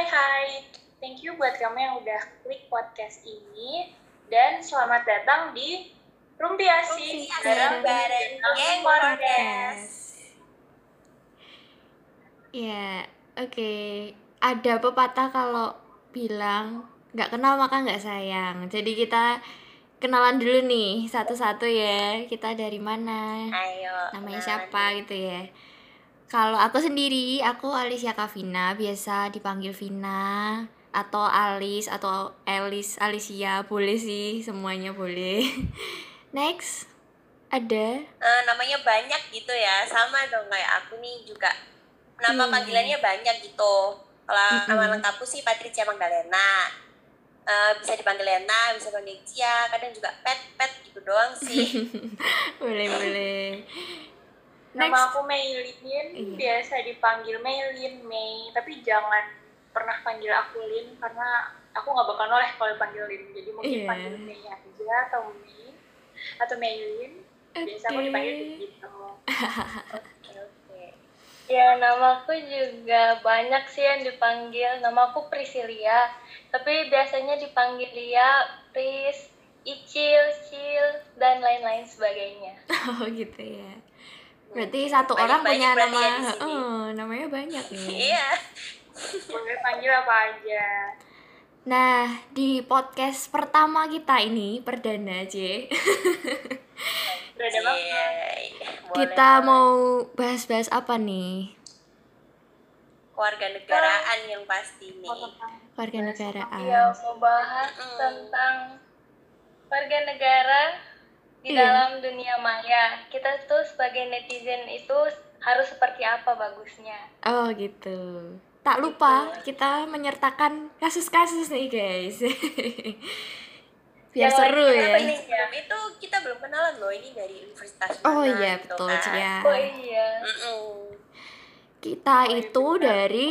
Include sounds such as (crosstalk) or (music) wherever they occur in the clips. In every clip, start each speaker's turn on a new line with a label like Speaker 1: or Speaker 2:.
Speaker 1: Hai hai, thank you buat kamu yang udah klik podcast ini dan selamat datang di Rumpiasi
Speaker 2: bareng Geng Podcast.
Speaker 3: Ya, oke. Ada pepatah kalau bilang nggak kenal maka nggak sayang. Jadi kita kenalan dulu nih satu-satu ya. Kita dari mana?
Speaker 2: Ayo.
Speaker 3: Namanya
Speaker 2: kenalan
Speaker 3: siapa gitu ya. Kalau aku sendiri, aku Alicia Kavina, biasa dipanggil Vina atau Alis atau Elis, Alicia, boleh sih, semuanya boleh. (laughs) Next, ada
Speaker 2: Eh, namanya banyak gitu ya, sama dong kayak aku nih juga. Nama
Speaker 3: Hmm.
Speaker 2: panggilannya banyak gitu. Kalau
Speaker 3: Mm-mm.
Speaker 2: nama lengkapku sih Patricia Magdalena. Eh, bisa dipanggil Lena, bisa dipanggil Cia, kadang juga Pet, Pet gitu doang sih. (laughs)
Speaker 3: boleh boleh.
Speaker 1: Nama
Speaker 3: Next,
Speaker 1: aku Maylin,
Speaker 3: Iya.
Speaker 1: biasa dipanggil Maylin, May, tapi jangan pernah panggil aku Lin karena aku nggak bakal noleh kalau dipanggil Lin. Jadi mungkin
Speaker 3: Iya.
Speaker 1: panggil May aja atau May atau Maylin. Biasa aku dipanggil gitu. (laughs)
Speaker 2: Oke, oke.
Speaker 4: Ya, namaku juga banyak sih yang dipanggil. Namaku Priscilia, tapi biasanya dipanggil Lia, Pris, Icil, Cil, dan lain-lain sebagainya. (laughs)
Speaker 3: oh gitu ya. Berarti satu
Speaker 2: Banyak-
Speaker 3: orang
Speaker 2: banyak
Speaker 3: punya nama,
Speaker 2: ya
Speaker 3: oh, namanya banyak nih. (laughs)
Speaker 2: Iya.
Speaker 1: Boleh panggil apa aja.
Speaker 3: Nah, di podcast pertama kita ini perdana.
Speaker 2: Boleh
Speaker 3: kita
Speaker 2: banget.
Speaker 3: mau bahas-bahas apa nih?
Speaker 2: keluarga negaraan yang pasti nih.
Speaker 3: Warga
Speaker 4: Ya,
Speaker 3: negaraan.
Speaker 4: mau bahas tentang warga negara di
Speaker 3: Iya.
Speaker 4: dalam dunia maya. Kita tuh sebagai netizen itu harus seperti apa bagusnya.
Speaker 3: Oh gitu. Tak lupa kita menyertakan kasus-kasus nih guys. (laughs) Biar
Speaker 4: Yang
Speaker 3: seru ya.
Speaker 4: ya.
Speaker 2: Itu kita belum kenalan loh ini dari universitas
Speaker 3: Oh
Speaker 2: mana
Speaker 3: iya
Speaker 2: gitu
Speaker 3: betul
Speaker 2: kan.
Speaker 3: Cia.
Speaker 4: Oh iya.
Speaker 3: Kita itu dari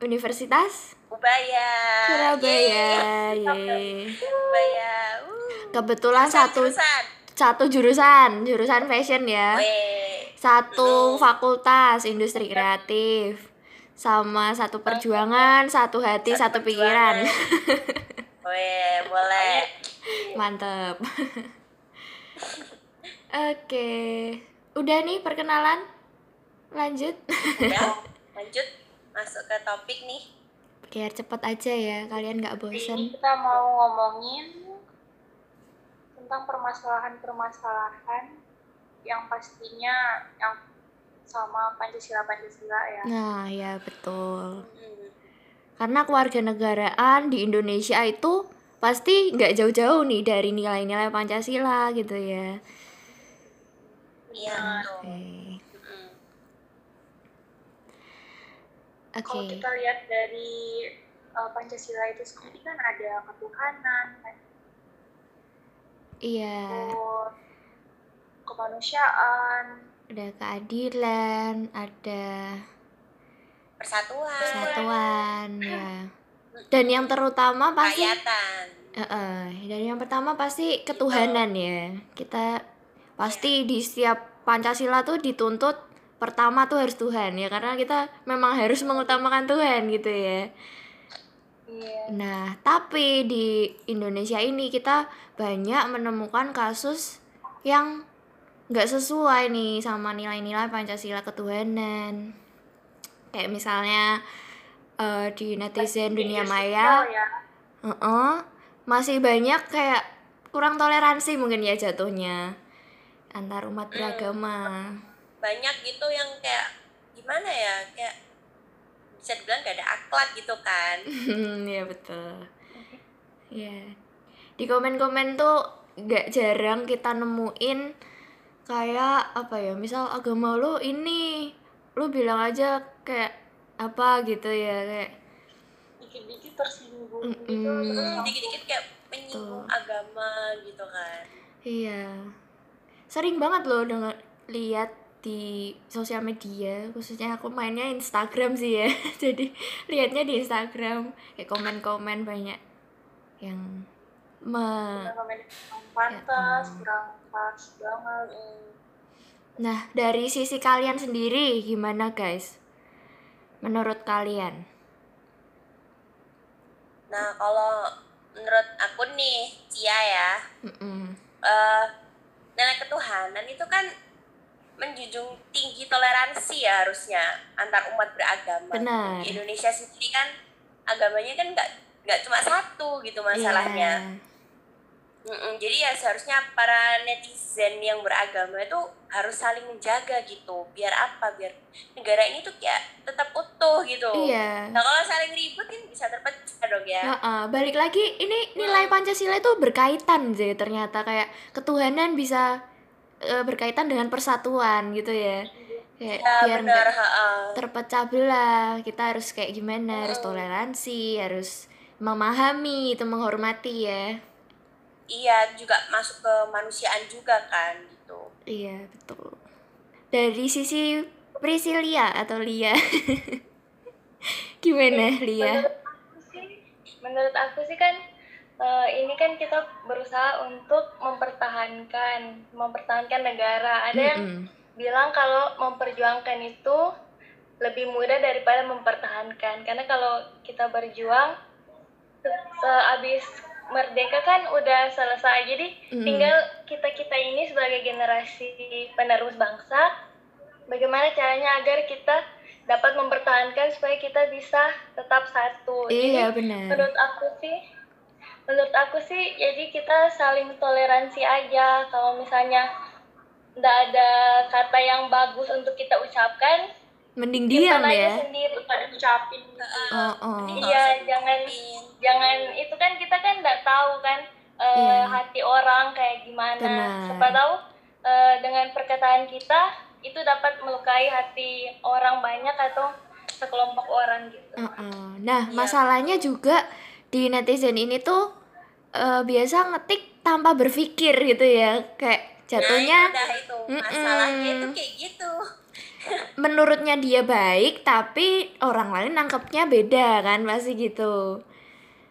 Speaker 3: Universitas
Speaker 2: Ubaya.
Speaker 3: Surabaya.
Speaker 2: Yeay.
Speaker 3: Yeay.
Speaker 2: Ubaya. Uh.
Speaker 3: Kebetulan
Speaker 2: Jurusan,
Speaker 3: satu
Speaker 2: jurusan.
Speaker 3: Satu jurusan, jurusan fashion ya.
Speaker 2: Weh.
Speaker 3: Satu fakultas industri kreatif. Sama satu perjuangan, satu hati, satu,
Speaker 2: Satu
Speaker 3: pikiran. (laughs)
Speaker 2: Weh, boleh.
Speaker 3: Mantep. (laughs) Oke. Udah nih perkenalan. Lanjut.
Speaker 2: Ya, (laughs) lanjut masuk ke topik nih.
Speaker 3: Biar cepet aja ya, kalian nggak bosan.
Speaker 1: kita mau ngomongin tentang permasalahan-permasalahan yang pastinya yang sama Pancasila-Pancasila ya.
Speaker 3: Nah, ya betul.
Speaker 2: Hmm.
Speaker 3: Karena keluarga negaraan di Indonesia itu pasti nggak jauh-jauh nih dari nilai-nilai Pancasila gitu ya.
Speaker 2: Iya.
Speaker 3: Oke.
Speaker 2: Mm-mm.
Speaker 3: Oke.
Speaker 1: Kalau kita lihat dari uh, Pancasila itu sendiri kan ada ketuhanan,
Speaker 3: Iya,
Speaker 1: terus kemanusiaan,
Speaker 3: ada keadilan, ada
Speaker 2: Persatuan.
Speaker 3: persatuan ya. Dan yang terutama pasti
Speaker 2: Rakyatan.
Speaker 3: Heeh, dan yang pertama pasti ketuhanan ya. Kita pasti di setiap Pancasila tuh dituntut pertama tuh harus Tuhan ya karena kita memang harus mengutamakan Tuhan gitu ya.
Speaker 4: Iya.
Speaker 3: Nah, tapi di Indonesia ini kita banyak menemukan kasus yang nggak sesuai nih sama nilai-nilai Pancasila ketuhanan. Kayak misalnya eh, di netizen dunia maya,
Speaker 1: ya.
Speaker 3: Heeh, masih banyak kayak kurang toleransi mungkin ya jatuhnya antar umat beragama.
Speaker 2: Banyak gitu yang kayak gimana ya? Kayak bisa dibilang gak ada akhlak gitu kan. (laughs)
Speaker 3: ya betul. Ya. Di komen-komen tuh nggak jarang kita nemuin kayak apa ya, misal agama lu ini, lu bilang aja kayak apa gitu ya kayak
Speaker 1: Dikit-dikit tersinggung gitu.
Speaker 3: Mm-mm.
Speaker 1: terus
Speaker 2: Hmm, dikit-dikit kayak menyinggung agama gitu kan.
Speaker 3: Iya. Sering banget loh denger lihat di sosial media, khususnya aku mainnya Instagram sih ya. (laughs) Jadi lihatnya di Instagram kayak komen-komen banyak yang me
Speaker 1: pantas,
Speaker 3: Ya,
Speaker 1: kurang pas banget.
Speaker 3: Nah, dari sisi kalian sendiri gimana, guys? Menurut kalian?
Speaker 2: Nah, kalau menurut aku nih, Cia ya,
Speaker 3: Mm-mm.
Speaker 2: eh nilai ketuhanan itu kan menjunjung tinggi toleransi ya harusnya antar umat beragama.
Speaker 3: Benar.
Speaker 2: Di Indonesia sendiri kan agamanya kan nggak nggak cuma satu gitu masalahnya. Mm-mm, jadi ya seharusnya para netizen yang beragama itu harus saling menjaga gitu. Biar apa? Biar negara ini tuh kayak tetap utuh gitu.
Speaker 3: Iya.
Speaker 2: Nah kalau saling ribut kan bisa terpecah dong ya.
Speaker 3: Heeh, balik lagi ini nilai Pancasila itu berkaitan sih ternyata kayak ketuhanan bisa eh, berkaitan dengan persatuan gitu ya. Kayak
Speaker 2: Ya
Speaker 3: biar
Speaker 2: benar.
Speaker 3: nggak
Speaker 2: ha-ha.
Speaker 3: terpecah belah, kita harus kayak gimana, harus
Speaker 2: Mm.
Speaker 3: toleransi, harus memahami itu menghormati ya.
Speaker 2: Iya juga masuk ke manusiaan juga kan gitu.
Speaker 3: Iya, betul. Dari sisi Priscilia atau Lia. (laughs) Gimana Lia?
Speaker 4: Menurut aku sih, menurut aku sih kan eh, ini kan kita berusaha untuk mempertahankan, mempertahankan negara. Ada yang
Speaker 3: Mm-mm.
Speaker 4: bilang kalau memperjuangkan itu lebih mudah daripada mempertahankan. Karena kalau kita berjuang sehabis merdeka kan udah selesai. Jadi
Speaker 3: Mm.
Speaker 4: tinggal kita-kita ini sebagai generasi penerus bangsa bagaimana caranya agar kita dapat mempertahankan supaya kita bisa tetap satu.
Speaker 3: Iya,
Speaker 4: Jadi
Speaker 3: benar.
Speaker 4: menurut aku sih menurut aku sih jadi kita saling toleransi aja kalau misalnya nggak ada kata yang bagus untuk kita ucapkan
Speaker 3: Mending diam ya.
Speaker 4: sendiri
Speaker 1: pada ucapin
Speaker 3: Oh, oh.
Speaker 4: Iya jangan jangan itu kan kita kan nggak tahu kan eh,
Speaker 3: Iya.
Speaker 4: hati orang kayak gimana
Speaker 3: Benar.
Speaker 4: siapa tahu eh, dengan perkataan kita itu dapat melukai hati orang banyak atau sekelompok orang gitu
Speaker 3: Uh-uh. Nah,
Speaker 2: Iya.
Speaker 3: masalahnya juga di netizen ini tuh eh, biasa ngetik tanpa berpikir gitu ya. Kayak jatuhnya
Speaker 2: Nah, itu
Speaker 3: Mm-mm.
Speaker 2: masalahnya itu kayak gitu. (laughs)
Speaker 3: menurutnya dia baik, tapi orang lain nangkepnya beda kan, pasti gitu.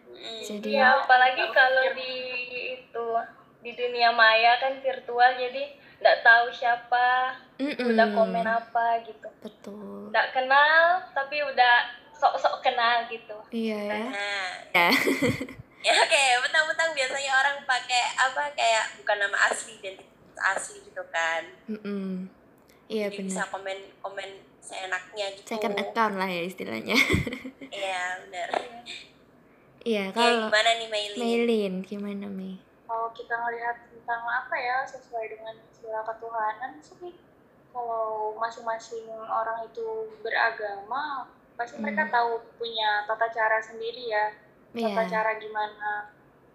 Speaker 2: Mm.
Speaker 3: Jadi
Speaker 4: ya apalagi kalau di itu di dunia maya kan virtual jadi nggak tahu siapa
Speaker 3: Mm-mm.
Speaker 4: udah komen apa gitu
Speaker 3: betul.
Speaker 4: nggak kenal tapi udah sok-sok kenal gitu
Speaker 3: Iya ya.
Speaker 2: Nah,
Speaker 3: Ya. (laughs)
Speaker 2: ya kayak mentang-mentang biasanya orang pakai apa kayak bukan nama asli identitas asli gitu kan.
Speaker 3: Mm-mm. Iya
Speaker 2: Jadi bisa
Speaker 3: benar.
Speaker 2: komen komen seenaknya gitu.
Speaker 3: Second account lah ya istilahnya. (laughs)
Speaker 2: Iya benar.
Speaker 3: Iya, kalau
Speaker 2: gimana nih Maili?
Speaker 3: Mailin gimana Mei?
Speaker 1: kalau kita ngelihat tentang apa ya sesuai dengan istilah ketuhanan sih kalau masing-masing orang itu beragama pasti mereka
Speaker 3: Hmm.
Speaker 1: tahu punya tata cara sendiri ya tata
Speaker 3: Iya.
Speaker 1: cara gimana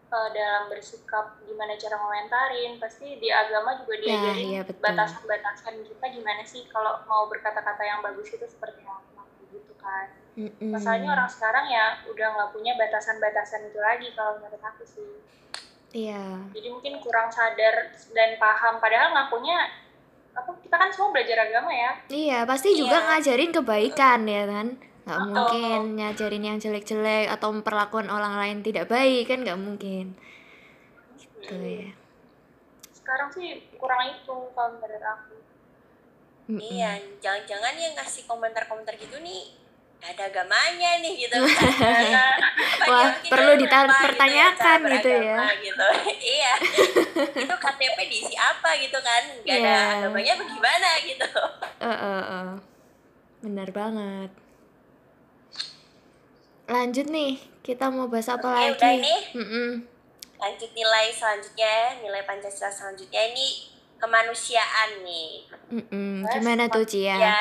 Speaker 1: eh, dalam bersikap gimana cara komentarin pasti di agama juga
Speaker 3: Ya,
Speaker 1: diajarin
Speaker 3: iya, betul.
Speaker 1: batasan-batasan kita gimana sih kalau mau berkata-kata yang bagus itu seperti apa gitu kan
Speaker 3: Mm-mm.
Speaker 1: masalahnya orang sekarang ya udah nggak punya batasan-batasan itu lagi kalau menurut aku sih
Speaker 3: Iya.
Speaker 1: jadi mungkin kurang sadar dan paham padahal ngakunya apa kita kan semua belajar agama ya
Speaker 3: Iya, pasti juga
Speaker 2: Iya.
Speaker 3: ngajarin kebaikan ya kan. Nggak
Speaker 1: Oh.
Speaker 3: mungkin ngajarin yang jelek-jelek atau memperlakukan orang lain tidak baik kan nggak mungkin. Gitu ya.
Speaker 1: sekarang sih kurang itu kalau menurut aku
Speaker 3: Mm-mm.
Speaker 2: Iya, jangan-jangan yang ngasih komentar-komentar gitu nih gak ada agamanya nih gitu kan. (laughs)
Speaker 3: Wah, perlu dipertanyakan
Speaker 2: cara
Speaker 3: gitu ya.
Speaker 2: beragama gitu. (laughs) iya. (laughs) itu KTP diisi apa gitu kan? Gak ada
Speaker 3: Iya.
Speaker 2: agamanya bagaimana gitu.
Speaker 3: Eh, eh, eh. Benar banget. Lanjut nih, kita mau bahas apa
Speaker 2: Oke,
Speaker 3: lagi?
Speaker 2: nih. Lanjut nilai selanjutnya, nilai Pancasila selanjutnya ini kemanusiaan nih.
Speaker 1: Mas,
Speaker 3: Gimana tuh Cia?
Speaker 2: Ya,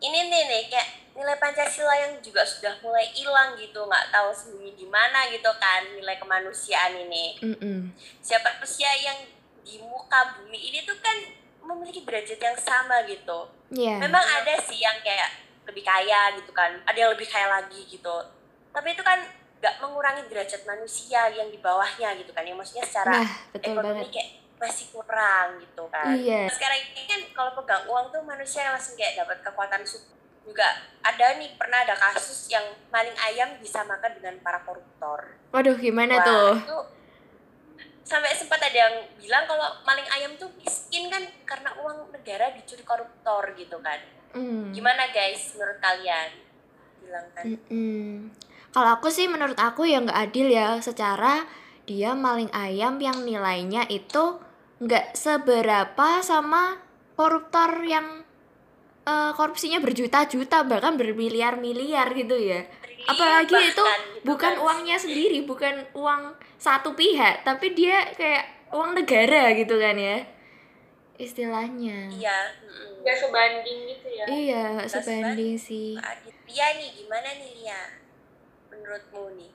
Speaker 2: ini nih nih kayak nilai Pancasila yang juga sudah mulai hilang gitu, nggak tahu sembunyi di mana gitu kan nilai kemanusiaan ini.
Speaker 3: Mm-mm.
Speaker 2: Siapa manusia yang di muka bumi ini tuh kan memiliki derajat yang sama gitu.
Speaker 3: Iya.
Speaker 2: Memang ada sih yang kayak lebih kaya gitu kan, ada yang lebih kaya lagi gitu. Tapi itu kan nggak mengurangi derajat manusia yang di bawahnya gitu kan, yang maksudnya secara
Speaker 3: Nah, betul
Speaker 2: ekonomi
Speaker 3: banget.
Speaker 2: kayak masih kurang gitu kan.
Speaker 3: Iya.
Speaker 2: Sekarang ini kan kalau pegang uang tuh manusia yang langsung kayak dapat kekuatan super. Juga ada nih pernah ada kasus yang maling ayam bisa makan dengan para koruptor.
Speaker 3: Waduh, gimana
Speaker 2: Wah,
Speaker 3: tuh?
Speaker 2: itu sampai sempat ada yang bilang kalau maling ayam tuh miskin kan karena uang negara dicuri koruptor gitu kan.
Speaker 3: Mm.
Speaker 2: Gimana guys menurut kalian? Bilang kan.
Speaker 3: Mm-mm. kalau aku sih menurut aku ya nggak adil ya secara dia maling ayam yang nilainya itu nggak seberapa sama koruptor yang eh, korupsinya berjuta-juta bahkan bermiliar-miliar gitu ya apalagi
Speaker 2: Bahkan
Speaker 3: itu
Speaker 2: gitu
Speaker 3: bukan
Speaker 2: kan.
Speaker 3: uangnya sendiri bukan uang satu pihak tapi dia kayak uang negara gitu kan ya istilahnya.
Speaker 2: Iya.
Speaker 1: Nggak sebanding gitu ya.
Speaker 3: Iya nggak
Speaker 2: Nggak
Speaker 3: sebanding sih.
Speaker 2: Lia nih gimana nih Lia? Menurutmu nih?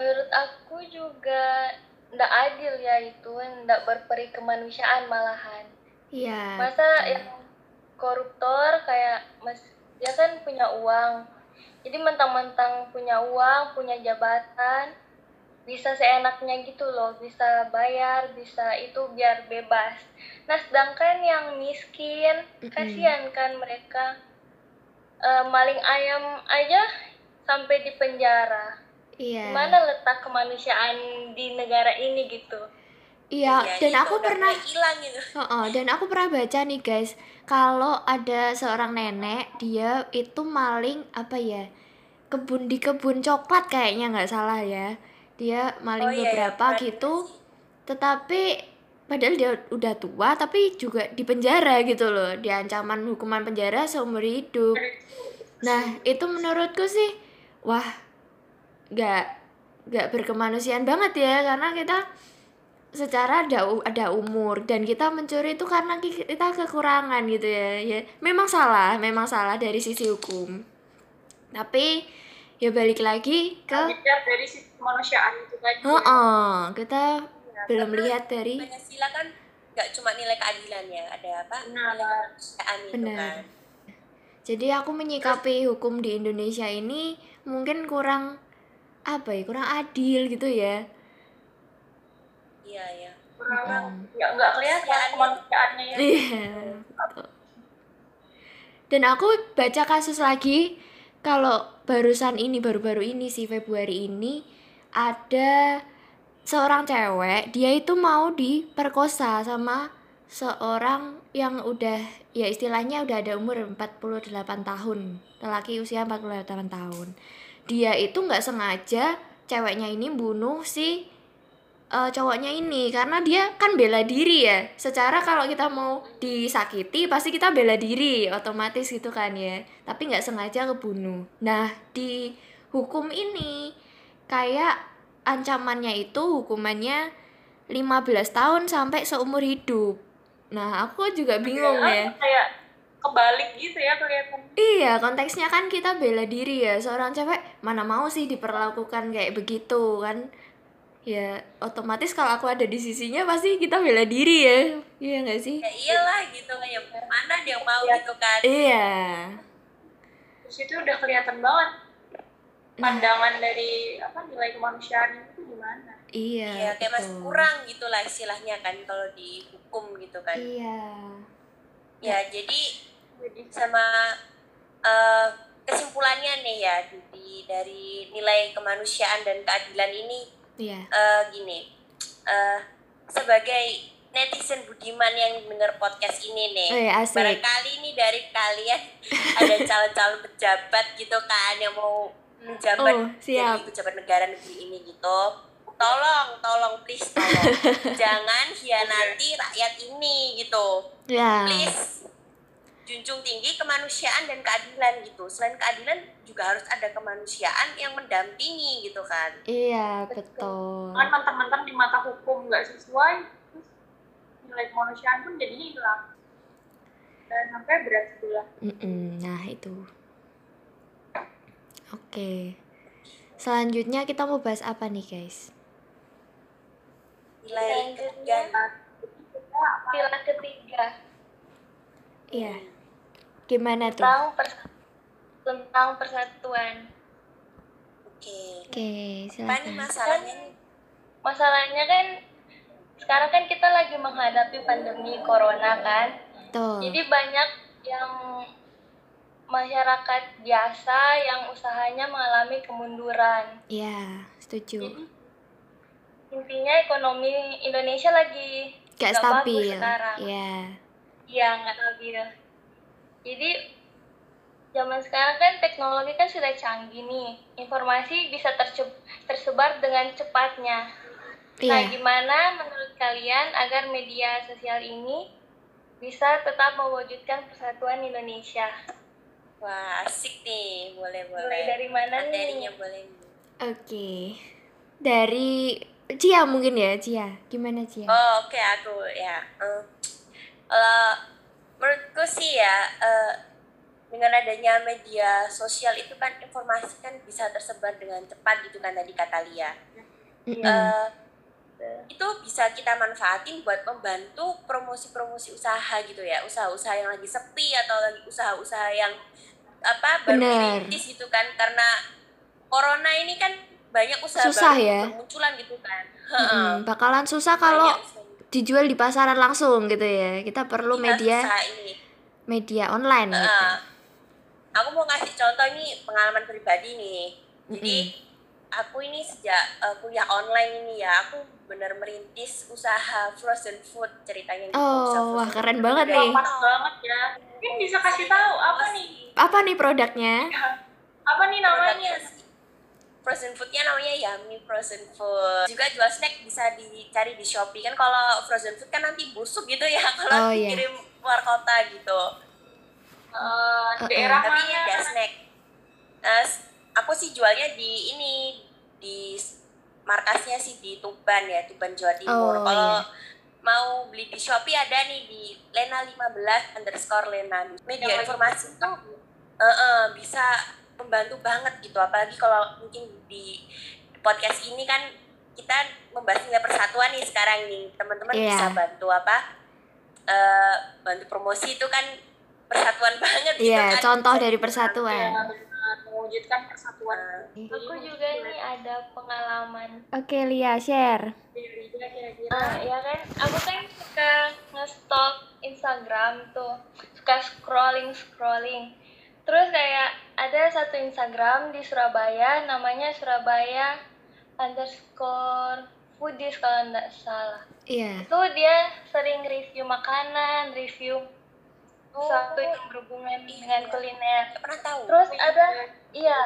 Speaker 4: Menurut aku juga ndak adil ya itu, ndak berperi kemanusiaan malahan.
Speaker 3: iya.
Speaker 4: Masa yang koruptor kayak mas dia kan punya uang. Jadi mentang-mentang punya uang, punya jabatan, bisa seenaknya gitu loh, bisa bayar, bisa itu biar bebas. Nah, sedangkan yang miskin, kasihan kan mereka. Eh, maling ayam aja sampai di penjara.
Speaker 3: iya.
Speaker 4: Mana letak kemanusiaan di negara ini gitu?
Speaker 3: iya
Speaker 2: Ya,
Speaker 3: dan
Speaker 2: itu
Speaker 3: aku pernah
Speaker 2: hilang gitu
Speaker 3: Heeh, dan aku pernah baca nih guys, kalau ada seorang nenek dia itu maling apa ya kebun di kebun coklat kayaknya nggak salah ya, dia maling
Speaker 2: Oh, iya, iya,
Speaker 3: beberapa
Speaker 2: pernah
Speaker 3: gitu, tetapi padahal dia udah tua tapi juga di penjara gitu loh, di ancaman hukuman penjara seumur hidup. Nah itu menurutku sih, wah nggak nggak berkemanusiaan banget ya. Karena kita secara ada ada umur dan kita mencuri itu karena ki- kita kekurangan gitu ya. Ya memang salah memang salah dari sisi hukum. Tapi ya balik lagi ke
Speaker 1: dilihat dari sisi kemanusiaan itu tadi.
Speaker 3: Heeh, kita belum lihat dari
Speaker 2: Pancasila kan nggak cuma nilai keadilan ya ada apa?
Speaker 1: Benar.
Speaker 2: nilai kemanusiaan itu
Speaker 3: Benar.
Speaker 2: kan.
Speaker 3: Jadi aku menyikapi hukum di Indonesia ini mungkin kurang apa ya kurang adil gitu ya.
Speaker 2: Iya iya.
Speaker 1: Kurang ya nggak kelihatan kemanusiaannya ya.
Speaker 3: Iya. Dan aku baca kasus lagi kalau barusan ini baru-baru ini sih Februari ini ada seorang cewek dia itu mau diperkosa sama seorang yang udah ya istilahnya udah ada umur 48 tahun lelaki usia 48 tahun. Dia itu nggak sengaja ceweknya ini bunuh si eh, cowoknya ini karena dia kan bela diri ya. Secara kalau kita mau disakiti pasti kita bela diri otomatis gitu kan ya. Tapi nggak sengaja kebunuh. Nah di hukum ini kayak ancamannya itu hukumannya 15 tahun sampai seumur hidup. Nah aku juga bingung ya.
Speaker 1: kayak kebalik gitu ya kelihatan
Speaker 3: Iya, konteksnya kan kita bela diri ya. Seorang cewek mana mau sih diperlakukan kayak begitu kan? Ya, otomatis kalau aku ada di sisinya pasti kita bela diri ya. Iya nggak sih?
Speaker 2: ya iyalah gitu kan ya mana dia yang mau
Speaker 1: Ya.
Speaker 2: gitu kan
Speaker 3: Iya.
Speaker 1: terus itu udah kelihatan banget pandangan dari apa nilai kemanusiaan itu gimana
Speaker 3: Iya.
Speaker 2: Iya, kayak masih kurang gitu lah istilahnya kan kalau dihukum gitu kan.
Speaker 3: Iya.
Speaker 2: Ya, jadi
Speaker 1: jadi
Speaker 2: sama eh, kesimpulannya nih ya di, dari nilai kemanusiaan dan keadilan ini
Speaker 3: Iya.
Speaker 2: eh, gini. eh, sebagai netizen budiman yang denger podcast ini nih.
Speaker 3: Eh, asik.
Speaker 2: Barangkali nih dari kalian (laughs) ada calon-calon pejabat gitu kan yang mau menjabat
Speaker 3: Oh, siap.
Speaker 2: jadi pejabat negara negeri ini gitu. Tolong, tolong please tolong. (laughs) Jangan hianati rakyat ini gitu.
Speaker 3: Ya.
Speaker 2: Please junjung tinggi kemanusiaan dan keadilan gitu. Selain keadilan juga harus ada kemanusiaan yang mendampingi gitu kan.
Speaker 3: Iya, betul.
Speaker 1: kan mentang-mentang di mata hukum nggak sesuai terus nilai kemanusiaan pun jadinya hilang dan sampai berat sebelah
Speaker 3: Mm-mm, Nah, itu. Oke. Selanjutnya kita mau bahas apa nih, guys?
Speaker 2: Nilai
Speaker 4: Selanjutnya,
Speaker 2: ketiga.
Speaker 4: sila ketiga
Speaker 3: Iya. Gimana tuh?
Speaker 4: tentang pers- tentang persatuan.
Speaker 2: Oke.
Speaker 3: Oke,
Speaker 2: Apa nih
Speaker 3: silakan.
Speaker 2: masalahnya nih?
Speaker 4: Masalahnya kan sekarang kan kita lagi menghadapi pandemi corona kan.
Speaker 3: Betul.
Speaker 4: Jadi banyak yang masyarakat biasa yang usahanya mengalami kemunduran.
Speaker 3: Iya, setuju.
Speaker 4: Jadi intinya ekonomi Indonesia lagi
Speaker 3: Gak
Speaker 4: nggak
Speaker 3: stabil.
Speaker 4: bagus sekarang.
Speaker 3: Iya.
Speaker 4: Iya nggak stabil. Jadi zaman sekarang kan teknologi kan sudah canggih nih. Informasi bisa tersebar dengan cepatnya. Nah,
Speaker 3: Iya.
Speaker 4: gimana menurut kalian agar media sosial ini bisa tetap mewujudkan persatuan Indonesia?
Speaker 2: Wah, asik nih. Boleh, boleh.
Speaker 4: Mulai dari mana
Speaker 2: Materinya
Speaker 4: nih?
Speaker 2: boleh.
Speaker 3: Oke. Dari Cia mungkin ya, Cia. Gimana Cia?
Speaker 2: Oh, oke aku ya. Eh, Kalau menurutku sih ya, eh, dengan adanya media sosial itu kan informasi kan bisa tersebar dengan cepat gitu kan tadi kata Lia.
Speaker 3: Mm-mm.
Speaker 2: Eh, itu bisa kita manfaatin buat membantu promosi-promosi usaha gitu ya usaha-usaha yang lagi sepi atau lagi usaha-usaha yang apa baru dirintis gitu kan karena corona ini kan banyak usaha
Speaker 3: Susah
Speaker 2: baru
Speaker 3: ya.
Speaker 2: bermunculan gitu kan
Speaker 3: Mm-mm. Bakalan susah kalau
Speaker 2: Banyak usaha.
Speaker 3: Dijual di pasaran langsung gitu ya. Kita perlu
Speaker 2: Iya,
Speaker 3: media
Speaker 2: ini
Speaker 3: media online gitu.
Speaker 2: Heeh. aku mau ngasih contoh ini pengalaman pribadi nih jadi aku ini sejak uh, kuliah online ini ya aku bener merintis usaha frozen food ceritanya gitu, usaha
Speaker 3: Oh, wah keren
Speaker 2: food.
Speaker 3: banget nih.
Speaker 1: Pas banget ya. Mungkin bisa kasih tahu apa nih?
Speaker 3: Apa nih produknya?
Speaker 1: Apa nih namanya?
Speaker 2: Produknya frozen foodnya namanya Yummy Frozen Food juga jual snack bisa dicari di Shopee kan kalau frozen food kan nanti busuk gitu ya (laughs)
Speaker 3: Oh,
Speaker 2: kalau
Speaker 3: iya.
Speaker 2: dikirim luar kota gitu
Speaker 1: Eh,
Speaker 3: Uh-uh.
Speaker 1: daerah
Speaker 2: tapi
Speaker 1: mana?
Speaker 2: ada snack Nah, aku sih jualnya di ini di markasnya sih di Tuban ya Tuban Jawa Timur
Speaker 3: Oh,
Speaker 2: kalau
Speaker 3: iya.
Speaker 2: mau beli di Shopee ada nih di Lena 15 underscore Lena media informasi itu eh, eh, bisa membantu banget gitu apalagi kalau mungkin di podcast ini kan kita membahas nilai persatuan nih sekarang nih teman-teman
Speaker 3: Iya.
Speaker 2: bisa bantu apa eh, bantu promosi itu kan persatuan (laughs) banget gitu
Speaker 3: Iya,
Speaker 2: kan
Speaker 3: contoh dari persatuan.
Speaker 1: Ya, benar. mewujudkan persatuan.
Speaker 2: Nah,
Speaker 4: Aku juga nih ada pengalaman.
Speaker 3: Oke, Lia share.
Speaker 1: Kira-kira.
Speaker 4: Ah, ya kan, aku kan suka nge-stalk Instagram tuh, suka scrolling scrolling. Terus kayak ada satu Instagram di Surabaya, namanya Surabaya underscore foodies kalau nggak salah.
Speaker 3: Iya.
Speaker 4: Itu dia sering review makanan, review
Speaker 2: Oh.
Speaker 4: sesuatu yang berhubungan dengan kuliner.
Speaker 2: pernah tahu
Speaker 4: Terus ada, iya.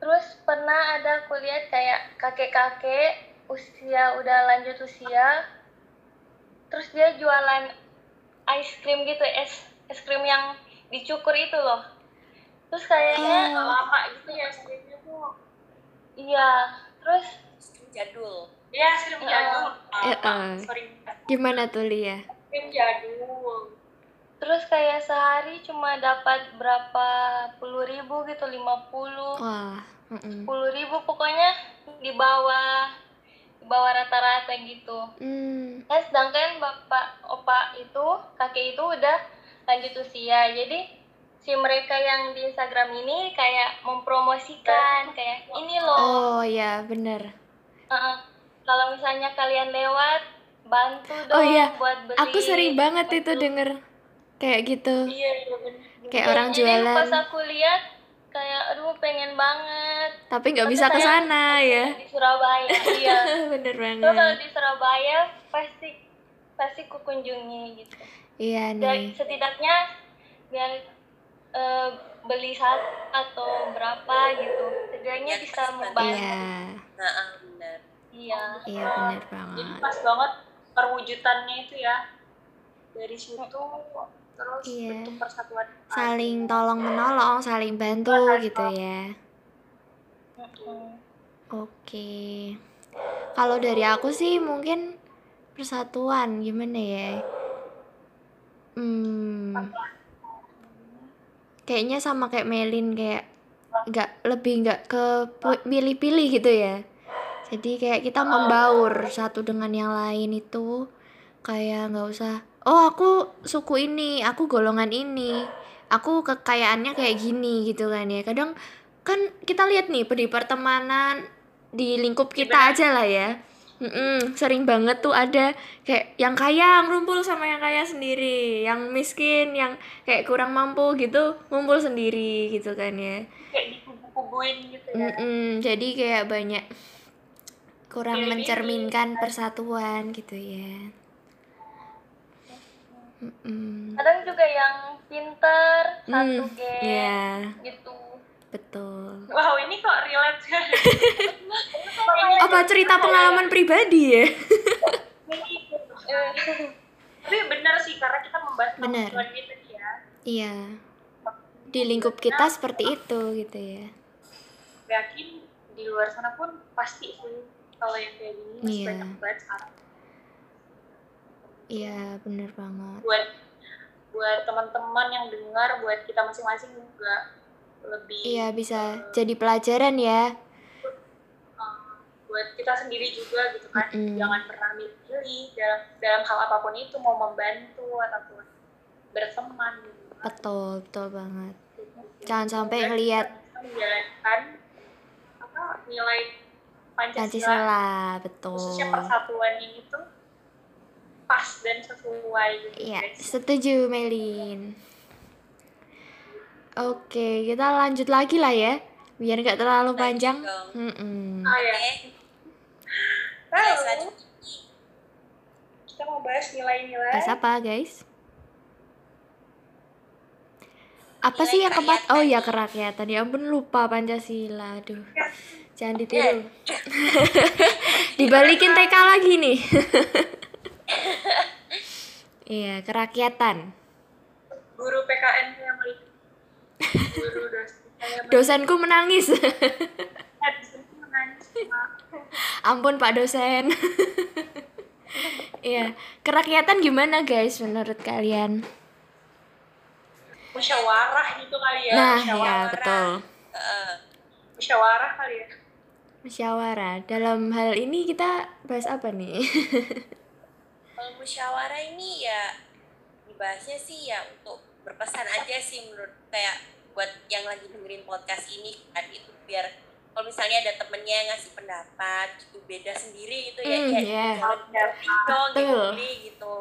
Speaker 4: Terus pernah ada aku lihat kayak kakek-kakek usia udah lanjut usia. Terus dia jualan ice cream gitu, es es krim yang dicukur itu loh. Terus kayaknya
Speaker 1: Nggak lama gitu ya skripnya tuh.
Speaker 4: iya. Terus
Speaker 2: jadul
Speaker 1: Ya skrip
Speaker 4: Iya.
Speaker 1: jadul.
Speaker 3: Iya,
Speaker 1: Lama.
Speaker 3: eh.
Speaker 1: Sorry.
Speaker 3: Gimana tuh Lia?
Speaker 1: Skrip jadul.
Speaker 4: terus kayak sehari cuma dapat berapa puluh ribu gitu, lima puluh. Sepuluh ribu pokoknya di bawah di bawah rata-rata gitu
Speaker 3: Hmm.
Speaker 4: nah sedangkan bapak opa itu kakek itu udah lanjut usia jadi si mereka yang di Instagram ini kayak mempromosikan kayak ini loh
Speaker 3: Oh ya bener.
Speaker 4: uh-uh, kalau misalnya kalian lewat bantu dong
Speaker 3: Oh iya,
Speaker 4: buat beli
Speaker 3: Aku sering banget itu denger kayak gitu.
Speaker 1: Iya, iya benar.
Speaker 3: Kayak
Speaker 4: Ya,
Speaker 3: orang
Speaker 4: jadi
Speaker 3: jualan,
Speaker 4: pas aku lihat kayak aduh pengen banget
Speaker 3: tapi nggak bisa ke sana ya.
Speaker 4: di Surabaya iya (laughs)
Speaker 3: bener
Speaker 4: Terus kalau
Speaker 3: banget.
Speaker 4: di Surabaya pasti pasti kukunjungi gitu.
Speaker 3: Iya
Speaker 4: Dan
Speaker 3: nih.
Speaker 4: setidaknya biar eh, beli satu atau berapa gitu. Setidaknya
Speaker 2: Ya,
Speaker 4: bisa
Speaker 2: kasih
Speaker 4: membantu.
Speaker 3: Iya.
Speaker 2: nah ah, benar
Speaker 4: Iya.
Speaker 3: Iya
Speaker 1: Jadi
Speaker 3: banget.
Speaker 1: pas banget perwujudannya itu ya. Dari situ terus
Speaker 3: Iya.
Speaker 1: bentuk persatuan.
Speaker 3: Saling tolong menolong, saling bantu gitu ya. Oke. Kalau dari aku sih mungkin persatuan gimana ya? Hmm. Kayaknya sama kayak Melin kayak nggak lebih nggak ke pilih-pilih gitu ya. Jadi kayak kita membaur satu dengan yang lain itu kayak nggak usah oh aku suku ini, aku golongan ini, aku kekayaannya kayak gini gitu kan ya. Kadang kan kita lihat nih di pertemanan di lingkup kita aja lah ya Mm-mm, sering banget tuh ada kayak yang kaya ngumpul sama yang kaya sendiri. Yang miskin yang kayak kurang mampu gitu ngumpul sendiri gitu kan ya.
Speaker 1: Kayak dikubu-kubuin gitu ya.
Speaker 3: Mm-mm, jadi kayak banyak kurang mencerminkan persatuan gitu ya. Mm-mm.
Speaker 4: kadang juga yang pinter satu
Speaker 3: Hmm,
Speaker 4: game
Speaker 3: Iya,
Speaker 4: gitu
Speaker 3: betul.
Speaker 1: Wow, ini kok relate sekali. (laughs)
Speaker 3: Apa cerita pengalaman pribadi ya? (laughs)
Speaker 1: Tapi benar sih, karena kita membahas
Speaker 3: Benar.
Speaker 1: tadi ya.
Speaker 3: Iya. Di lingkup kita seperti itu gitu ya.
Speaker 1: Yakin di luar sana pun pasti sih kalau yang kayak gini masih
Speaker 3: Iya.
Speaker 1: banyak banget sekarang.
Speaker 3: Iya, bener banget.
Speaker 1: Buat buat teman-teman yang dengar, buat kita masing-masing juga lebih
Speaker 3: Iya, bisa jadi pelajaran ya.
Speaker 1: eh, buat kita sendiri juga gitu kan.
Speaker 3: Mm-mm.
Speaker 1: Jangan pernah milih dalam dalam hal apa pun itu mau membantu ataupun berteman gitu. kan.
Speaker 3: Betul, betul banget. Jangan sampai ngelihat
Speaker 1: menjalankan apa nilai Pancasila,
Speaker 3: Pancasila, betul.
Speaker 1: khususnya persatuan ini tuh pas dan sesuai gitu
Speaker 3: Iya,
Speaker 1: guys.
Speaker 3: setuju Melin. Oke, kita lanjut lagi lah ya, biar nggak terlalu panjang.
Speaker 2: dong.
Speaker 3: Mm-mm.
Speaker 1: Ah ya,
Speaker 2: Oke,
Speaker 1: Lalu, kita mau bahas nilai-nilai.
Speaker 3: Bahas apa, guys? Apa
Speaker 2: Nilai
Speaker 3: sih yang keempat? Oh ya kerakyatan. Ya ampun lupa Pancasila. Aduh. Jangan ditiru. (laughs) Dibalikin TK lagi nih. (laughs) Iya, kerakyatan.
Speaker 1: Guru PKN yang melihat guru dosen saya
Speaker 3: Dosenku menangis.
Speaker 1: melihat dosenku menangis Pak.
Speaker 3: Ampun Pak dosen. Iya, kerakyatan gimana guys menurut kalian?
Speaker 1: musyawarah gitu kali ya
Speaker 3: Nah, ya betul.
Speaker 2: Heeh.
Speaker 1: musyawarah kali ya
Speaker 3: Musyawarah. Dalam hal ini kita bahas apa nih?
Speaker 2: Kalau musyawarah ini ya dibahasnya sih ya untuk berpesan aja sih menurut kayak buat yang lagi dengerin podcast ini kan itu biar kalau misalnya ada temennya yang ngasih pendapat gitu beda sendiri gitu ya
Speaker 3: Hmm,
Speaker 2: ya
Speaker 3: ya.
Speaker 2: jangan gini gitu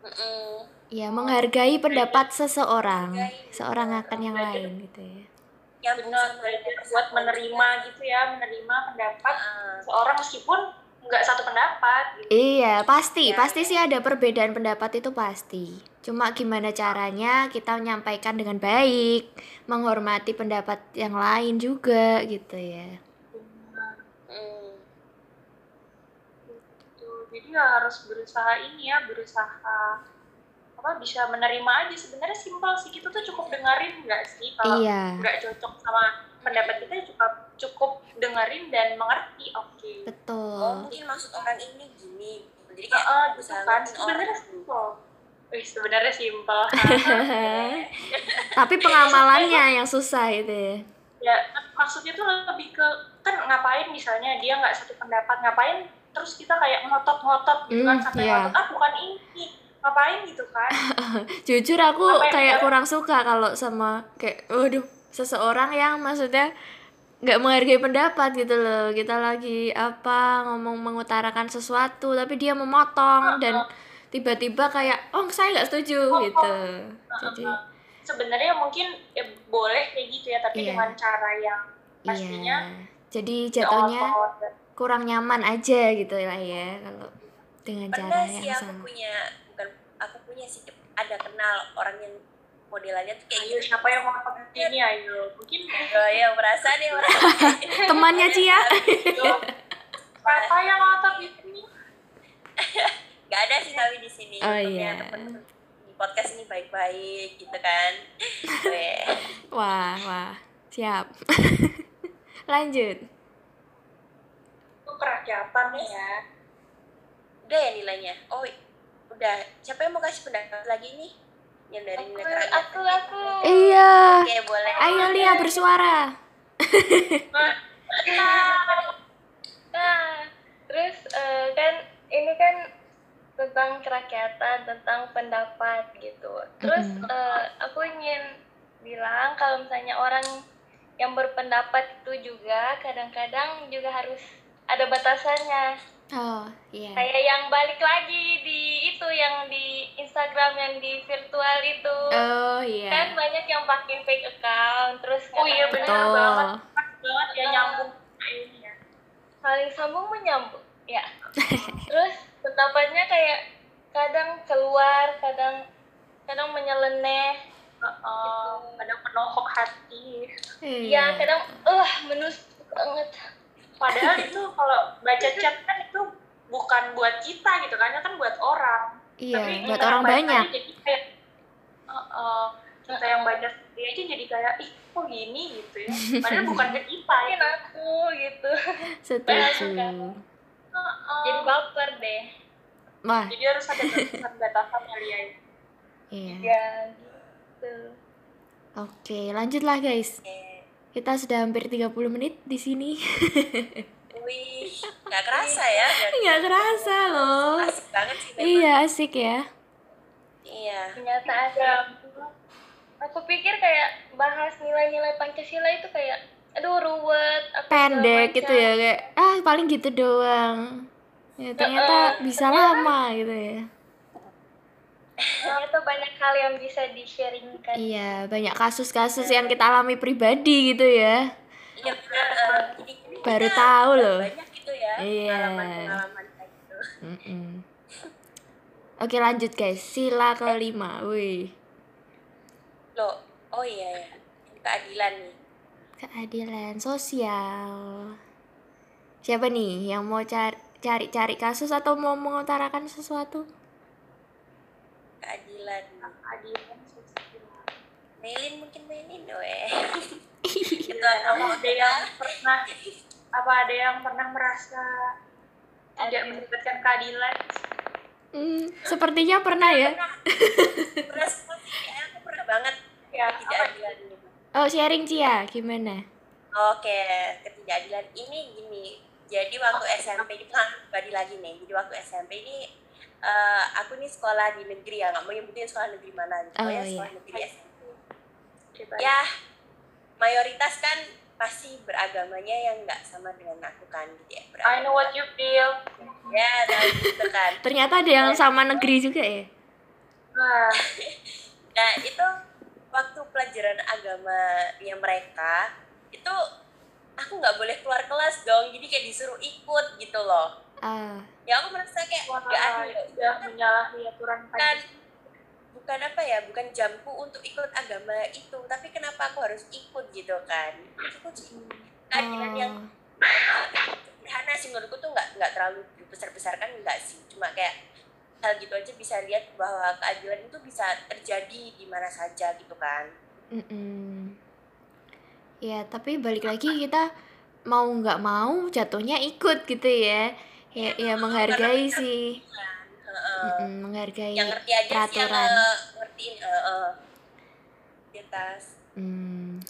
Speaker 2: Mm-mm.
Speaker 3: Ya, menghargai pendapat seseorang,
Speaker 2: Menghargai.
Speaker 3: seorang akan yang lain gitu ya.
Speaker 2: nyambung
Speaker 1: benar belajar buat menerima gitu ya menerima pendapat
Speaker 2: Heeh.
Speaker 1: seorang meskipun nggak satu pendapat gitu.
Speaker 3: Iya, pasti,
Speaker 2: Ya.
Speaker 3: pasti sih ada perbedaan pendapat itu pasti. Cuma gimana caranya kita menyampaikan dengan baik, menghormati pendapat yang lain juga gitu ya.
Speaker 1: Gitu. jadi ya harus berusaha ini ya berusaha apa bisa menerima aja. Sebenarnya simpel sih kita tuh cukup dengerin nggak sih? Kalau
Speaker 3: Iya,
Speaker 1: nggak cocok sama pendapat kita cukup cukup dengerin dan mengerti. Oke.
Speaker 2: Oh
Speaker 3: betul.
Speaker 2: mungkin maksud orang ini gini. Jadi kayak
Speaker 1: gitu
Speaker 2: berusaha
Speaker 1: kan sebenarnya simpel Wih, sebenarnya simpel (laughs) (laughs)
Speaker 3: Tapi pengamalannya yang susah itu ya.
Speaker 1: ya maksudnya tuh lebih ke kan ngapain misalnya dia nggak satu pendapat ngapain terus kita kayak ngotot-ngotot gitu kan
Speaker 3: Hmm,
Speaker 1: sampai
Speaker 3: iya.
Speaker 1: ngotot ah bukan ini ngapain gitu kan (laughs)
Speaker 3: Jujur aku
Speaker 1: Apa yang
Speaker 3: kayak kurang suka kalau sama kayak waduh seseorang yang maksudnya nggak menghargai pendapat gitu loh. Kita lagi apa ngomong mengutarakan sesuatu tapi dia memotong dan tiba-tiba kayak oh saya nggak setuju
Speaker 1: Oh,
Speaker 3: gitu. Jadi
Speaker 1: sebenarnya mungkin ya boleh kayak gitu ya tapi
Speaker 3: Iya.
Speaker 1: dengan cara yang pastinya
Speaker 3: iya. Jadi jatuhnya kurang nyaman aja gitu lah ya kalau dengan cara
Speaker 2: pernah sih
Speaker 3: yang
Speaker 2: aku
Speaker 3: sama.
Speaker 2: punya bukan aku punya sih ada kenal orang yang modelannya tuh kayak gitu
Speaker 1: siapa yang mau ngotot ini ayo mungkin
Speaker 2: oh ya merasa nih orang (laughs)
Speaker 3: Temannya Cia.
Speaker 1: siapa yang ngotot ini (laughs)
Speaker 2: nggak ada sih tapi di sini
Speaker 3: Oh, iya.
Speaker 2: temen di podcast ini baik-baik gitu kan. (laughs)
Speaker 3: Wah, wah. Siap. (laughs) Lanjut.
Speaker 1: itu kerakyatan ya
Speaker 2: udah ya nilainya oh udah siapa yang mau kasih pendapat lagi nih yang dari
Speaker 4: aku
Speaker 2: nilai
Speaker 4: aku aku
Speaker 3: Iya.
Speaker 2: oke boleh
Speaker 3: Ayo Lia bersuara. (laughs)
Speaker 4: Nah, terus eh, kan ini kan tentang kerakyatan, tentang pendapat gitu. Terus
Speaker 3: Mm-mm.
Speaker 4: eh, aku ingin bilang kalau misalnya orang yang berpendapat itu juga kadang-kadang juga harus ada batasannya.
Speaker 3: Oh, iya.
Speaker 4: Kayak yang balik lagi di itu yang di Instagram yang di virtual itu.
Speaker 3: Oh,
Speaker 4: Kan
Speaker 3: iya.
Speaker 4: banyak yang pakai fake account terus
Speaker 1: Oh iya, benar
Speaker 3: Betul.
Speaker 1: banget. banget ya nyambung ya
Speaker 4: saling sambung menyambung ya (laughs) terus pendapatnya kayak kadang keluar kadang kadang menyeleneh
Speaker 1: Uh, kadang menohok hati.
Speaker 4: ya kadang uh menusuk banget
Speaker 1: Padahal (laughs) itu kalau baca chat kan itu bukan buat kita gitu kan, kan buat orang.
Speaker 3: iya
Speaker 1: Tapi
Speaker 3: buat
Speaker 1: kita
Speaker 3: orang banyak
Speaker 1: Jadi kayak uh, uh, kita yang baca sendiri aja jadi kayak ih kok gini gitu ya. (laughs) Padahal bukan ke kita ya.
Speaker 4: mungkin aku gitu
Speaker 3: setuju
Speaker 1: Uh, uh.
Speaker 4: jadi baper deh
Speaker 3: wah
Speaker 1: Jadi harus ada batasan-batasan ya Lia.
Speaker 3: iya
Speaker 4: ya gitu
Speaker 3: oke lanjutlah guys
Speaker 2: Oke.
Speaker 3: kita sudah hampir 30 menit di sini (laughs)
Speaker 2: Wih, nggak kerasa ya?
Speaker 3: nggak kerasa loh
Speaker 2: Asik banget sih memang.
Speaker 3: iya asik ya
Speaker 2: Iya.
Speaker 4: ternyata ada aku pikir kayak bahas nilai-nilai Pancasila itu kayak aduh ruwet
Speaker 3: pendek gitu ya kayak ah paling gitu doang ya ternyata bisa lama gitu ya
Speaker 4: ternyata banyak hal yang bisa di-sharingkan
Speaker 3: iya banyak kasus-kasus yang kita alami pribadi gitu ya
Speaker 2: Iya ini
Speaker 3: Baru tahu loh.
Speaker 2: Banyak gitu ya.
Speaker 3: Iya.
Speaker 2: Pengalaman-pengalaman gitu.
Speaker 3: Mm-mm. oke lanjut guys sila kelima wih
Speaker 2: Loh, oh iya ya. Keadilan nih.
Speaker 3: Keadilan sosial siapa nih yang mau cari cari cari kasus atau mau mengutarakan sesuatu
Speaker 2: Keadilan.
Speaker 1: Keadilan sosial.
Speaker 2: Melin mungkin Melin weh. (laughs) Itu
Speaker 1: Apa
Speaker 2: kamu
Speaker 1: ada yang pernah apa ada yang pernah merasa tidak mendapatkan keadilan?
Speaker 3: Hmm, sepertinya pernah ya
Speaker 2: pernah (laughs) seperti aku pernah banget
Speaker 1: Ya,
Speaker 2: ketidakadilan ini.
Speaker 3: Oh sharing Cia gimana
Speaker 2: Oke, ketidakadilan ini gini. Jadi waktu SMP ini kan pribadi lagi nih. Jadi waktu SMP ini eh, aku nih sekolah di negeri ya, nggak mau nyebutin sekolah negeri mana.
Speaker 3: Oh,
Speaker 2: Pokoknya
Speaker 3: iya.
Speaker 2: sekolah negeri SMP. Ya, mayoritas kan pasti beragamanya yang nggak sama dengan aku kan gitu ya.
Speaker 1: I know what you feel.
Speaker 2: Ya, nah, gitu kan.
Speaker 3: ternyata ada yang sama negeri juga ya
Speaker 1: Nah, (laughs)
Speaker 2: Nah, itu waktu pelajaran agamanya mereka itu aku nggak boleh keluar kelas dong. Jadi kayak disuruh ikut gitu loh.
Speaker 3: ah
Speaker 2: Ya aku merasa kayak
Speaker 1: wah,
Speaker 2: nggak adil.
Speaker 1: itu udah menyalahi aturan
Speaker 2: bukan
Speaker 1: Pancasila.
Speaker 2: bukan apa ya bukan jamku untuk ikut agama itu tapi kenapa aku harus ikut gitu kan itu sih keadilan yang
Speaker 3: oh.
Speaker 2: sederhana sih menurutku tuh nggak nggak terlalu besar besarkan nggak sih cuma kayak hal gitu aja bisa lihat bahwa keadilan itu bisa terjadi di mana saja gitu kan
Speaker 3: Mm-mm. Ya, tapi balik lagi kita mau nggak mau jatuhnya ikut gitu ya. Ya, ya menghargai sih.
Speaker 2: Heeh.
Speaker 3: Mm-mm, menghargai
Speaker 2: yang ngerti aja sih yang
Speaker 3: peraturan.
Speaker 2: eh, ngertiin eh, eh. di atas
Speaker 3: Hmm.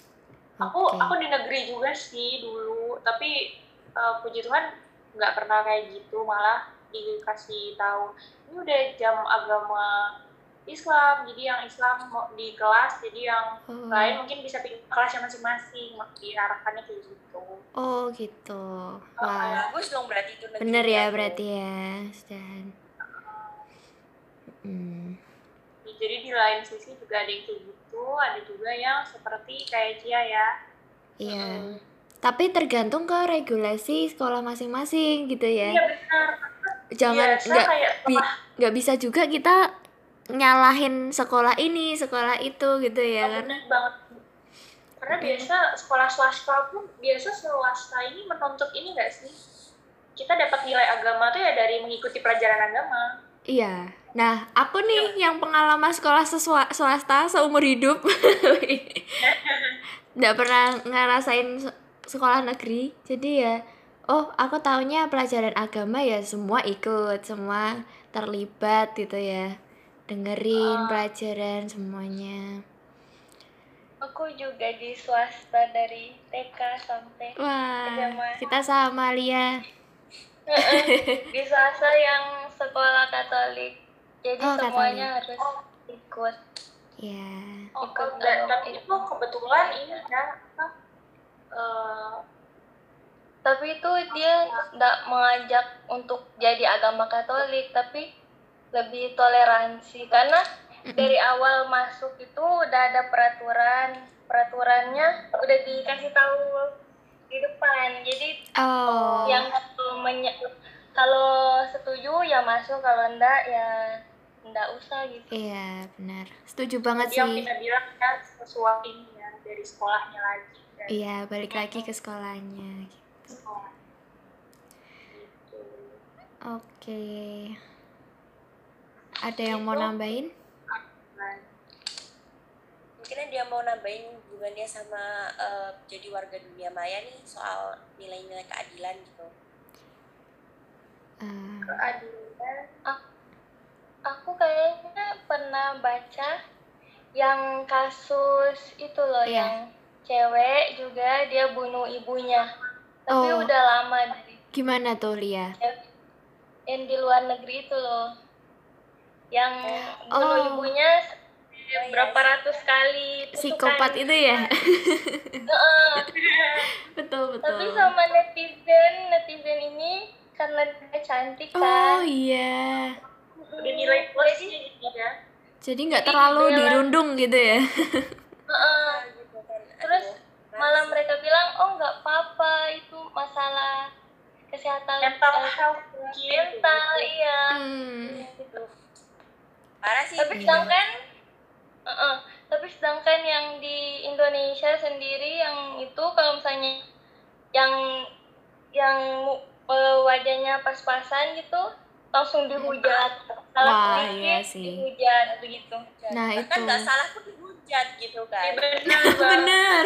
Speaker 1: Aku
Speaker 3: Oke.
Speaker 1: aku di negeri juga sih dulu, tapi eh, puji Tuhan nggak pernah kayak gitu, malah dikasih tahu ini udah jam agama Islam, jadi yang Islam mau di kelas, jadi yang
Speaker 3: Oh.
Speaker 1: lain mungkin bisa pilih kelasnya masing-masing, diarahkannya kayak gitu.
Speaker 3: Oh, gitu.
Speaker 1: Oh,
Speaker 3: Wah,
Speaker 2: bagus dong berarti itu
Speaker 3: bener ya
Speaker 2: aku.
Speaker 3: berarti ya, Stan. Hmm.
Speaker 1: Jadi di lain sisi juga ada yang kayak gitu, ada juga yang seperti kayak Cia ya.
Speaker 3: Iya. Tapi tergantung ke regulasi sekolah masing-masing gitu ya.
Speaker 1: Iya benar.
Speaker 3: Jangan
Speaker 1: Biasa
Speaker 3: nggak bi-
Speaker 1: setelah
Speaker 3: nggak bisa juga kita nyalahin sekolah ini, sekolah itu gitu ya
Speaker 1: Oh,
Speaker 3: karena
Speaker 1: bener banget karena biasa sekolah swasta pun biasa swasta ini menuntut ini nggak sih kita dapat nilai agama tuh ya dari mengikuti pelajaran agama
Speaker 3: Iya. Nah, aku nih yang pengalaman sekolah swasta seumur hidup. (laughs) (laughs) Nggak pernah ngerasain se- sekolah negeri. Jadi ya, oh aku taunya pelajaran agama ya semua ikut, semua terlibat gitu ya. Dengerin pelajaran semuanya.
Speaker 4: Aku juga di swasta dari TK sampai
Speaker 3: Wah, kita sama Lia.
Speaker 4: di swasta yang sekolah Katolik. Jadi
Speaker 3: Oh,
Speaker 4: semuanya harus ikut.
Speaker 3: Ya.
Speaker 1: oh,
Speaker 4: Ikut
Speaker 1: dan,
Speaker 4: dalam
Speaker 1: tapi
Speaker 4: itu.
Speaker 1: kebetulan ini ya eh,
Speaker 4: Tapi itu dia tidak mengajak untuk jadi agama Katolik, tapi lebih toleransi karena dari awal masuk itu udah ada peraturan, peraturannya udah dikasih tahu di depan. Jadi
Speaker 3: Oh.
Speaker 4: yang kalau setuju ya masuk, kalau enggak ya nggak usah gitu
Speaker 3: Iya, benar. Setuju banget
Speaker 1: Jadi yang
Speaker 3: sih.
Speaker 1: kita bilang kan sesuai ini ya dari sekolahnya lagi
Speaker 3: Iya, balik lagi ke sekolahnya.
Speaker 1: Sekolah gitu.
Speaker 3: Oke. Ada yang mau nambahin?
Speaker 2: Mungkin dia mau nambahin hubungannya sama eh, jadi warga dunia maya nih soal nilai-nilai keadilan gitu
Speaker 3: Eh,
Speaker 1: keadilan
Speaker 4: aku kayaknya pernah baca yang kasus itu loh
Speaker 3: Iya.
Speaker 4: yang cewek juga dia bunuh ibunya tapi
Speaker 3: Oh.
Speaker 4: udah lama dari
Speaker 3: gimana tuh Lia?
Speaker 4: yang di luar negeri itu loh yang bunuh
Speaker 3: Oh.
Speaker 4: ibunya
Speaker 2: iya.
Speaker 4: berapa ratus kali
Speaker 3: Psikopat
Speaker 4: tusukan.
Speaker 3: itu ya? (laughs)
Speaker 4: Heeh.
Speaker 3: betul, betul.
Speaker 4: tapi sama netizen netizen ini karena dia cantik
Speaker 3: Oh
Speaker 4: kan
Speaker 3: iya.
Speaker 1: udah nilai plusnya gitu ya
Speaker 3: Jadi nggak terlalu dirundung gitu ya? (laughs)
Speaker 4: Heeh.
Speaker 2: gitu kan
Speaker 4: terus
Speaker 2: Aduh,
Speaker 4: malah mereka bilang oh nggak apa-apa itu masalah kesehatan
Speaker 1: mental
Speaker 4: eh,
Speaker 1: health mungkin
Speaker 4: mental
Speaker 1: gitu.
Speaker 4: iya
Speaker 3: Hmm.
Speaker 4: gitu.
Speaker 2: parah sih
Speaker 4: tapi
Speaker 3: Iya.
Speaker 4: sedangkan Heeh. tapi sedangkan yang di Indonesia sendiri yang itu kalau misalnya yang yang eh, wajahnya pas-pasan gitu langsung dihujat salah
Speaker 3: Wah,
Speaker 4: sedikit
Speaker 3: iya sih.
Speaker 4: dihujat begitu
Speaker 3: Nah,
Speaker 2: bahkan
Speaker 3: itu.
Speaker 2: nggak salah pun dihujat gitu kan.
Speaker 1: Iya, benar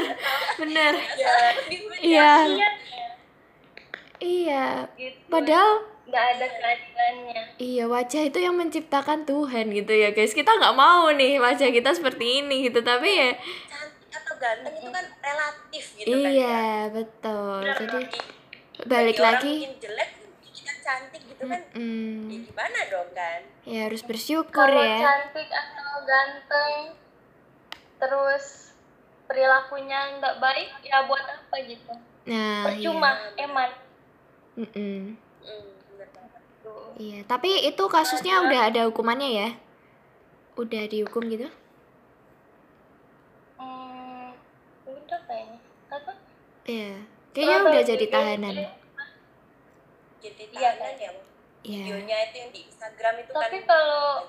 Speaker 3: Bener,
Speaker 2: salah pun dihujat
Speaker 3: Iya,
Speaker 1: Iya.
Speaker 3: iya.
Speaker 4: gitu.
Speaker 3: Padahal
Speaker 4: nggak ada keadilannya.
Speaker 3: Iya wajah itu yang menciptakan Tuhan gitu ya guys. Kita nggak mau nih wajah kita seperti ini gitu Tapi ya
Speaker 2: cantik atau ganteng itu kan relatif gitu kan
Speaker 3: iya betul.
Speaker 2: Ya.
Speaker 3: Jadi
Speaker 2: Bagi-
Speaker 3: balik
Speaker 2: bagi orang
Speaker 3: lagi.
Speaker 2: mungkin jelek kita cantik gitu kan ya
Speaker 3: mm,
Speaker 2: gimana dong kan?
Speaker 3: Ya harus bersyukur
Speaker 4: kalau
Speaker 3: ya.
Speaker 4: cantik atau ganteng terus perilakunya nggak baik ya buat apa gitu?
Speaker 3: Nah
Speaker 4: percuma eman.
Speaker 3: Iya.
Speaker 2: Bener banget.
Speaker 4: tuh
Speaker 3: Iya Tapi itu kasusnya udah ada hukumannya ya? Udah dihukum gitu?
Speaker 4: Hmm, udah kayaknya. Apa?
Speaker 3: Iya Kayaknya udah jadi tahanan.
Speaker 2: jadi
Speaker 4: Iya,
Speaker 2: tahanan ya
Speaker 3: Iya.
Speaker 2: Videonya itu yang di Instagram itu
Speaker 4: Tapi
Speaker 2: kan?
Speaker 4: kalau-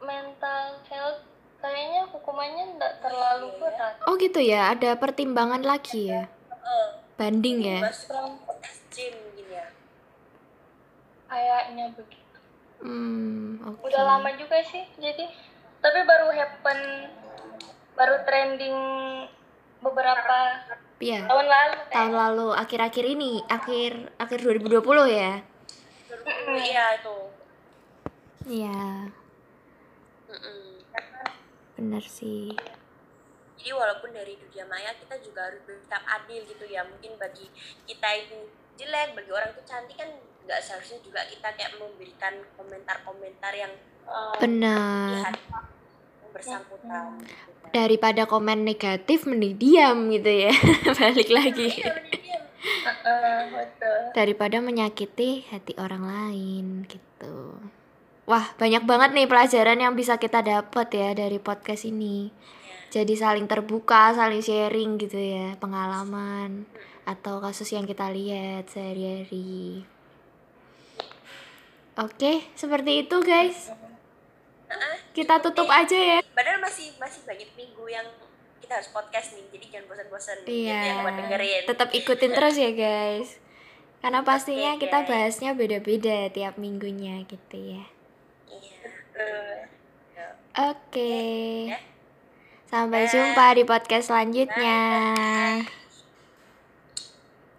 Speaker 4: mental health kayaknya hukumannya nggak terlalu berat.
Speaker 3: Oh gitu ya ada pertimbangan lagi ya? Banding ya?
Speaker 2: Ya.
Speaker 4: Kayaknya begitu.
Speaker 3: Hmm
Speaker 4: udah lama juga sih jadi tapi baru happen baru trending beberapa
Speaker 3: Iya
Speaker 4: tahun lalu
Speaker 3: tahun
Speaker 4: kayaknya.
Speaker 3: lalu akhir-akhir ini akhir akhir 2020 ya?
Speaker 2: Iya itu.
Speaker 3: Iya.
Speaker 2: Mm-mm.
Speaker 3: Bener sih.
Speaker 2: Jadi walaupun dari dunia maya kita juga harus bersikap adil gitu ya. Mungkin bagi kita ini jelek bagi orang itu cantik kan nggak seharusnya juga kita kayak memberikan komentar-komentar yang
Speaker 1: Eh,
Speaker 2: yang bersangkutan gitu kan.
Speaker 3: daripada komen negatif mending diam gitu ya. (laughs) Balik lagi.
Speaker 2: Iya,
Speaker 4: betul.
Speaker 3: Daripada menyakiti hati orang lain gitu wah banyak banget nih pelajaran yang bisa kita dapat ya dari podcast ini. Jadi saling terbuka saling sharing gitu ya pengalaman atau kasus yang kita lihat sehari-hari. Oke seperti itu guys. Kita tutup aja ya.
Speaker 2: Padahal masih masih banyak minggu yang kita harus podcast nih jadi jangan bosan-bosan. Gitu
Speaker 3: Iya,
Speaker 2: ya buat dengerin.
Speaker 3: Tetap ikutin terus ya guys. Karena pastinya
Speaker 2: Oke,
Speaker 3: kita
Speaker 2: guys.
Speaker 3: bahasnya beda-beda tiap minggunya gitu ya.
Speaker 2: Iya
Speaker 4: Betul.
Speaker 2: Ya.
Speaker 3: Oke. Sampai
Speaker 2: Bye.
Speaker 3: jumpa di podcast selanjutnya.